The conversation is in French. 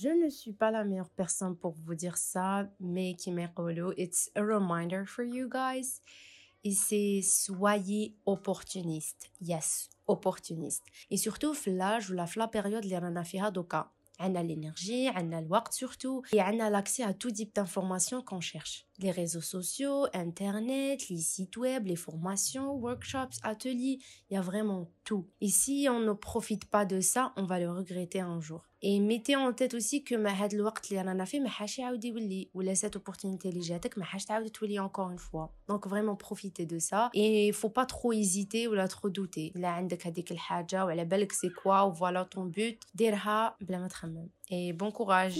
Je ne suis pas la meilleure personne pour vous dire ça, mais Kimerolo, it's a reminder for you guys. Et c'est soyez opportuniste. Yes, opportuniste. Et surtout, là, je la la période, les ranafiha دوكا عندنا l'énergie, عندنا الوقت surtout et عندنا l'accès à tout type d'informations qu'on cherche les réseaux sociaux, Internet, les sites web, les formations, workshops, ateliers, il y a vraiment tout. Et si on ne profite pas de ça, on va le regretter un jour. Et mettez en tête aussi que ma had الوقت اللي رانا فيه ما حاش يعاود يولي ولا cette opportunité اللي جاتك ما حاش تعاود تولي encore une fois. Donc vraiment profitez de ça et faut pas trop hésiter ولا trop douter. لا عندك هذيك الحاجة وعلى بالك c'est quoi ou voilà ton but ديرها بلا ما تخمم. et bon courage.